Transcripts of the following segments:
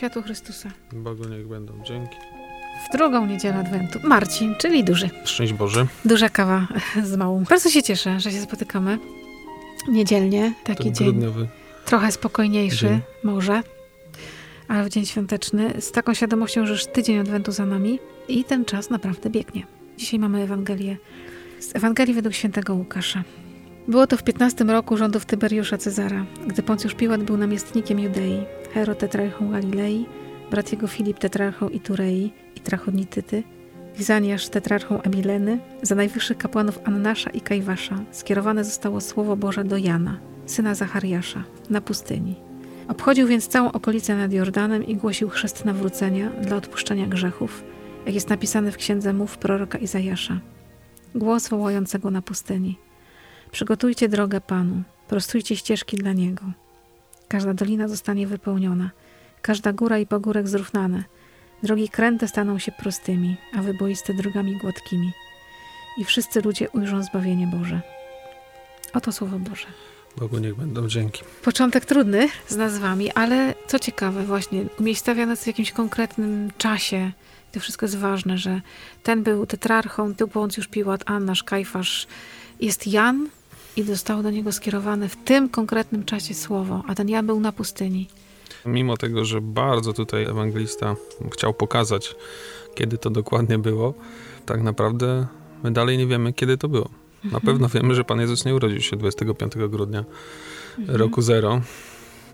światło Chrystusa. Bogu niech będą dzięki. W drugą niedzielę Adwentu. Marcin, czyli duży. Szczęść Boże. Duża kawa z małą. Bardzo się cieszę, że się spotykamy. Niedzielnie, taki Ten dzień. grudniowy. Trochę spokojniejszy, Dzień. może, ale w dzień świąteczny, z taką świadomością, że już tydzień Adwentu za nami i ten czas naprawdę biegnie. Dzisiaj mamy Ewangelię z Ewangelii według świętego Łukasza. Było to w 15 roku rządów Tyberiusza Cezara, gdy Poncjusz Piłat był namiestnikiem Judei, Herod tetrarchą Galilei, brat jego Filip tetrarchą Iturei i Trachodnityty, Lizaniasz tetrarchą Abileny, za najwyższych kapłanów Annasza i Kajwasza skierowane zostało Słowo Boże do Jana, syna Zachariasza, na pustyni. Obchodził więc całą okolicę nad Jordanem i głosił chrzest nawrócenia dla odpuszczenia grzechów, jak jest napisane w księdze mów proroka Izajasza. Głos wołającego na pustyni. Przygotujcie drogę Panu, prostujcie ścieżki dla Niego. Każda dolina zostanie wypełniona, każda góra i pagórek zrównane. Drogi kręte staną się prostymi, a wyboiste drogami gładkimi. I wszyscy ludzie ujrzą zbawienie Boże. Oto Słowo Boże. Bogu niech będą dzięki. Początek trudny z nazwami, ale co ciekawe, właśnie umiejscawia nas w jakimś konkretnym czasie. To wszystko jest ważne, że ten był tetrarchą, tu Poncjusz Piłat, Annasz, Kajfasz. Jest Jan i zostało do niego skierowane w tym konkretnym czasie słowo, a ten Jan był na pustyni. Mimo tego, że bardzo tutaj ewangelista chciał pokazać, kiedy to dokładnie było, tak naprawdę my dalej nie wiemy, kiedy to było. Na pewno wiemy, że Pan Jezus nie urodził się 25 grudnia roku zero,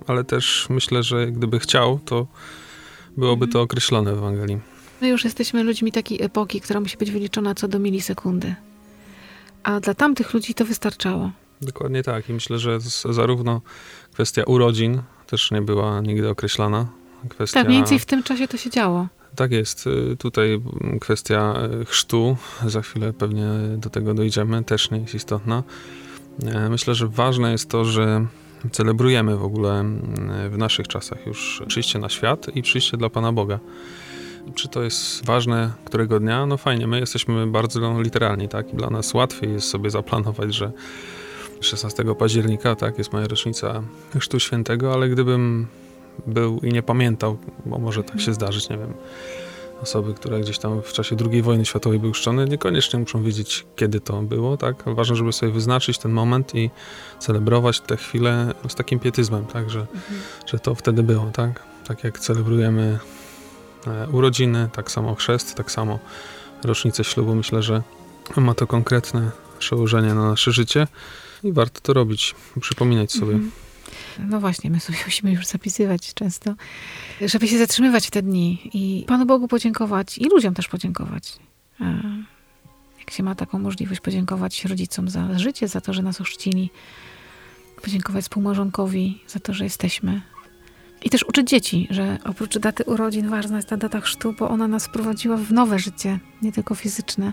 ale też myślę, że gdyby chciał, to byłoby to określone w Ewangelii. My już jesteśmy ludźmi takiej epoki, która musi być wyliczona co do milisekundy. A dla tamtych ludzi to wystarczało. Dokładnie tak. I myślę, że zarówno kwestia urodzin też nie była nigdy określana. Kwestia, Tak, mniej więcej w tym czasie to się działo. Tak jest. Y, Tutaj mm, kwestia y, chrztu, za chwilę pewnie do tego dojdziemy, też nie jest istotna. Myślę, że ważne jest to, że celebrujemy w ogóle w naszych czasach już przyjście na świat i przyjście dla Pana Boga. Czy to jest ważne którego dnia? No fajnie, my jesteśmy bardzo literalni, tak? I dla nas łatwiej jest sobie zaplanować, że 16 października, tak, jest moja rocznica Chrztu Świętego, ale gdybym był i nie pamiętał, bo może tak się zdarzyć, nie wiem, osoby, które gdzieś tam w czasie II wojny światowej były chrzczone, niekoniecznie muszą wiedzieć, kiedy to było, tak? Ważne, żeby sobie wyznaczyć ten moment i celebrować tę chwilę z takim pietyzmem, tak? Że, że to wtedy było, tak? Tak jak celebrujemy urodziny, tak samo chrzest, tak samo rocznicę ślubu. Myślę, że ma to konkretne przełożenie na nasze życie i warto to robić, przypominać sobie. Mhm. No właśnie, my sobie musimy już zapisywać często, żeby się zatrzymywać w te dni i Panu Bogu podziękować i ludziom też podziękować. E, Jak się ma taką możliwość, podziękować rodzicom za życie, za to, że nas ochrzcili, podziękować współmałżonkowi za to, że jesteśmy. I też uczyć dzieci, że oprócz daty urodzin ważna jest ta data chrztu, bo ona nas wprowadziła w nowe życie, nie tylko fizyczne.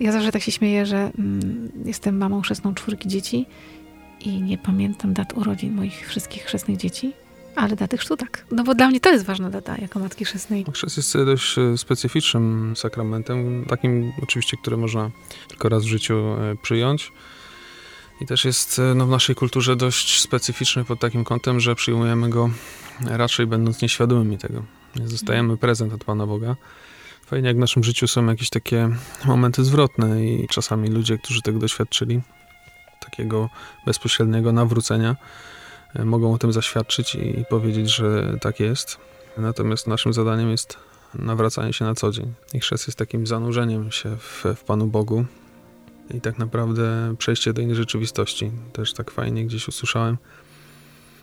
Ja zawsze tak się śmieję, że mm, jestem mamą chrzestną czwórki dzieci i nie pamiętam dat urodzin moich wszystkich chrzestnych dzieci, ale daty chrztu tak. No bo dla mnie to jest ważna data jako matki chrzestnej. Chrzest jest dość e, specyficznym sakramentem, takim oczywiście, który można tylko raz w życiu e, przyjąć. I też jest e, no, w naszej kulturze dość specyficzny pod takim kątem, że przyjmujemy go raczej będąc nieświadomymi tego. Więc Dostajemy prezent od Pana Boga. Fajnie, jak w naszym życiu są jakieś takie momenty zwrotne i czasami ludzie, którzy tego doświadczyli, takiego bezpośredniego nawrócenia, e, mogą o tym zaświadczyć i powiedzieć, że tak jest. Natomiast naszym zadaniem jest nawracanie się na co dzień. I chrzest jest takim zanurzeniem się w, w Panu Bogu i tak naprawdę przejście do innej rzeczywistości. Też tak fajnie gdzieś usłyszałem.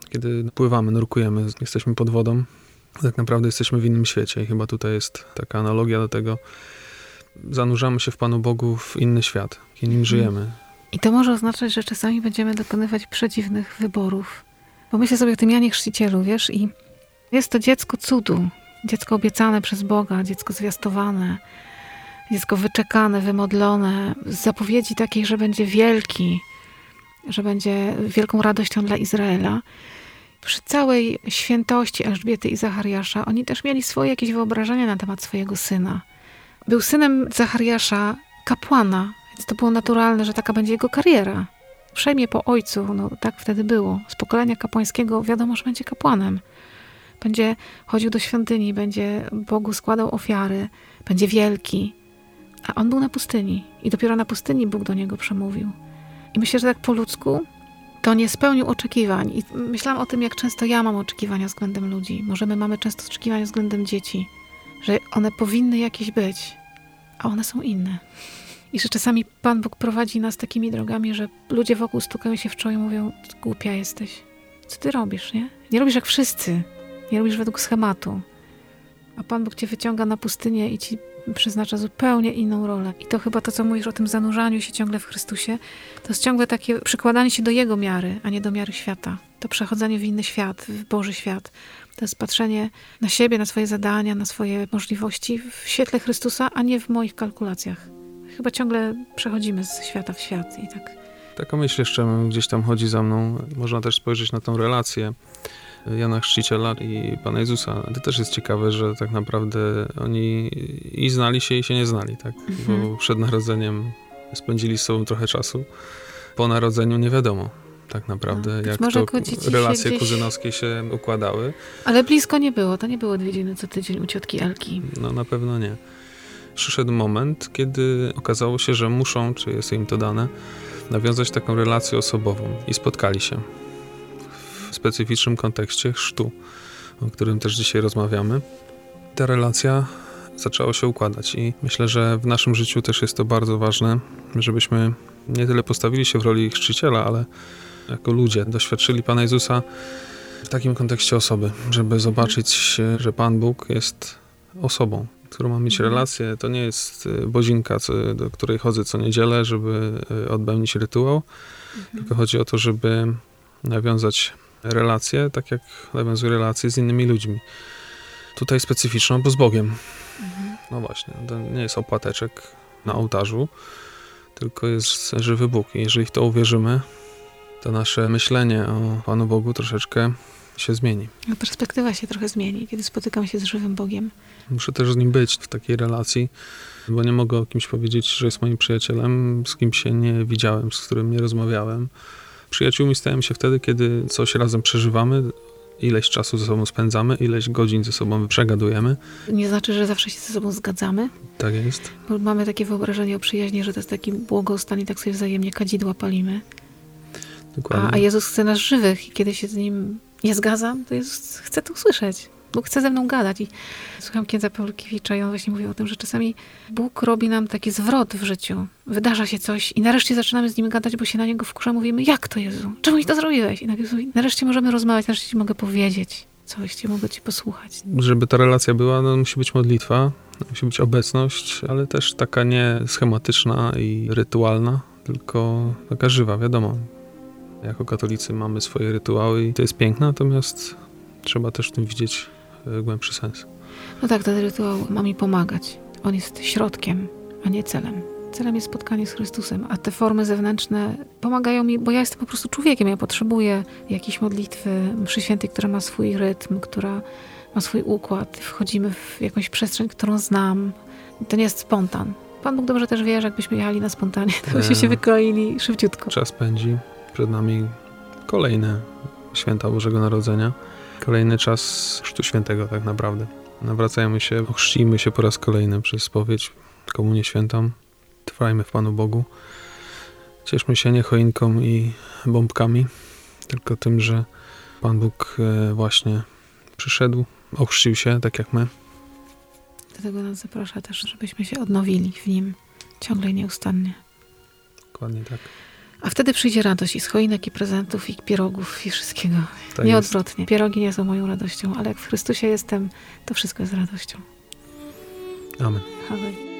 Kiedy pływamy, nurkujemy, jesteśmy pod wodą, tak naprawdę jesteśmy w innym świecie i chyba tutaj jest taka analogia do tego. Zanurzamy się w Panu Bogu w inny świat, w nim żyjemy. I to może oznaczać, że czasami będziemy dokonywać przedziwnych wyborów. Bo myślę sobie o tym Janie Chrzcicielu, wiesz, i jest to dziecko cudu. Dziecko obiecane przez Boga, dziecko zwiastowane, dziecko wyczekane, wymodlone, z zapowiedzi takiej, że będzie wielki, że będzie wielką radością dla Izraela. Przy całej świętości Elżbiety i Zachariasza, oni też mieli swoje jakieś wyobrażenia na temat swojego syna. Był synem Zachariasza kapłana, więc to było naturalne, że taka będzie jego kariera. Przejmie po ojcu, no tak wtedy było. Z pokolenia kapłańskiego wiadomo, że będzie kapłanem. będzie chodził do świątyni, będzie Bogu składał ofiary, będzie wielki. A on był na pustyni i dopiero na pustyni Bóg do niego przemówił. I myślę, że tak po ludzku to nie spełnił oczekiwań. I myślałam o tym, jak często ja mam oczekiwania względem ludzi. Może my mamy często oczekiwania względem dzieci, że one powinny jakieś być, a one są inne. I że czasami Pan Bóg prowadzi nas takimi drogami, że ludzie wokół stukają się w czoło i mówią, głupia jesteś. Co ty robisz, nie? Nie robisz jak wszyscy. Nie robisz według schematu. A Pan Bóg cię wyciąga na pustynię i ci przeznacza zupełnie inną rolę. I to chyba to, co mówisz o tym zanurzaniu się ciągle w Chrystusie, to jest ciągle takie przykładanie się do Jego miary, a nie do miary świata. To przechodzenie w inny świat, w Boży świat. To jest patrzenie na siebie, na swoje zadania, na swoje możliwości w świetle Chrystusa, a nie w moich kalkulacjach. Chyba ciągle przechodzimy z świata w świat i tak. Taka myśl jeszcze gdzieś tam chodzi za mną. Można też spojrzeć na tą relację Jana Chrzciciela i Pana Jezusa. To też jest ciekawe, że tak naprawdę oni i znali się, i się nie znali, tak? Mhm. Bo przed narodzeniem spędzili z sobą trochę czasu. Po narodzeniu nie wiadomo tak naprawdę, no, jak to relacje gdzieś... kuzynowskie się układały. Ale blisko nie było, to nie było odwiedziny co tydzień u ciotki Elki. No na pewno nie. Przyszedł moment, kiedy okazało się, że muszą, czy jest im to dane, nawiązać taką relację osobową i spotkali się specyficznym kontekście chrztu, o którym też dzisiaj rozmawiamy. Ta relacja zaczęła się układać i myślę, że w naszym życiu też jest to bardzo ważne, żebyśmy nie tyle postawili się w roli chrzciciela, ale jako ludzie doświadczyli Pana Jezusa w takim kontekście osoby, żeby zobaczyć, że Pan Bóg jest osobą, którą ma mieć mhm. relację. To nie jest y, bozinka, do której chodzę co niedzielę, żeby y, odpełnić rytuał, mhm. tylko chodzi o to, żeby nawiązać relacje, tak jak nawiązuje relacje z innymi ludźmi. Tutaj specyficzną, bo z Bogiem. Mhm. No właśnie, to nie jest opłateczek na ołtarzu, tylko jest żywy Bóg. I jeżeli w to uwierzymy, to nasze myślenie o Panu Bogu troszeczkę się zmieni. No, perspektywa się trochę zmieni, kiedy spotykam się z żywym Bogiem. Muszę też z nim być w takiej relacji, bo nie mogę o kimś powiedzieć, że jest moim przyjacielem, z kim się nie widziałem, z którym nie rozmawiałem Przyjaciółmi stajemy się wtedy, kiedy coś razem przeżywamy, ileś czasu ze sobą spędzamy, ileś godzin ze sobą przegadujemy. Nie znaczy, że zawsze się ze sobą zgadzamy. Tak jest. Bo mamy takie wyobrażenie o przyjaźni, że to jest taki błogostan i tak sobie wzajemnie kadzidła palimy. Dokładnie. A, a Jezus chce nas żywych i kiedy się z Nim nie zgadzam, to Jezus chce to usłyszeć. Bóg chce ze mną gadać. I słucham księdza Pawłkiewicza i on właśnie mówił o tym, że czasami Bóg robi nam taki zwrot w życiu. Wydarza się coś i nareszcie zaczynamy z nim gadać, bo się na niego wkurza. Mówimy, jak to Jezu? Czemu to zrobiłeś? I nareszcie możemy rozmawiać, nareszcie ci mogę powiedzieć coś, ci mogę ci posłuchać. Żeby ta relacja była, no, musi być modlitwa, musi być obecność, ale też taka nie schematyczna i rytualna, tylko taka żywa, wiadomo. Jako katolicy mamy swoje rytuały i to jest piękne, natomiast trzeba też w tym widzieć głębszy sens. No tak, ten rytuał ma mi pomagać. On jest środkiem, a nie celem. Celem jest spotkanie z Chrystusem, a te formy zewnętrzne pomagają mi, bo ja jestem po prostu człowiekiem. Ja potrzebuję jakiejś modlitwy mszy świętej, która ma swój rytm, która ma swój układ. Wchodzimy w jakąś przestrzeń, którą znam. To nie jest spontan. Pan Bóg dobrze też wie, że jakbyśmy jechali na spontanie, to byśmy się wykroili szybciutko. Czas pędzi. Przed nami kolejne święta Bożego Narodzenia. Kolejny czas Chrztu Świętego tak naprawdę. Nawracajmy się, ochrzcimy się po raz kolejny przez spowiedź, komunię świętą. Trwajmy w Panu Bogu. Cieszmy się nie choinką i bombkami, tylko tym, że Pan Bóg e, właśnie przyszedł, ochrzcił się tak jak my. Dlatego nas zaprasza też, żebyśmy się odnowili w Nim ciągle i nieustannie. Dokładnie tak. A wtedy przyjdzie radość i z choinek, i prezentów, i pierogów, i wszystkiego. Tak Nieodwrotnie. Jest. Pierogi nie są moją radością, ale jak w Chrystusie jestem, to wszystko jest radością. Amen. Amen.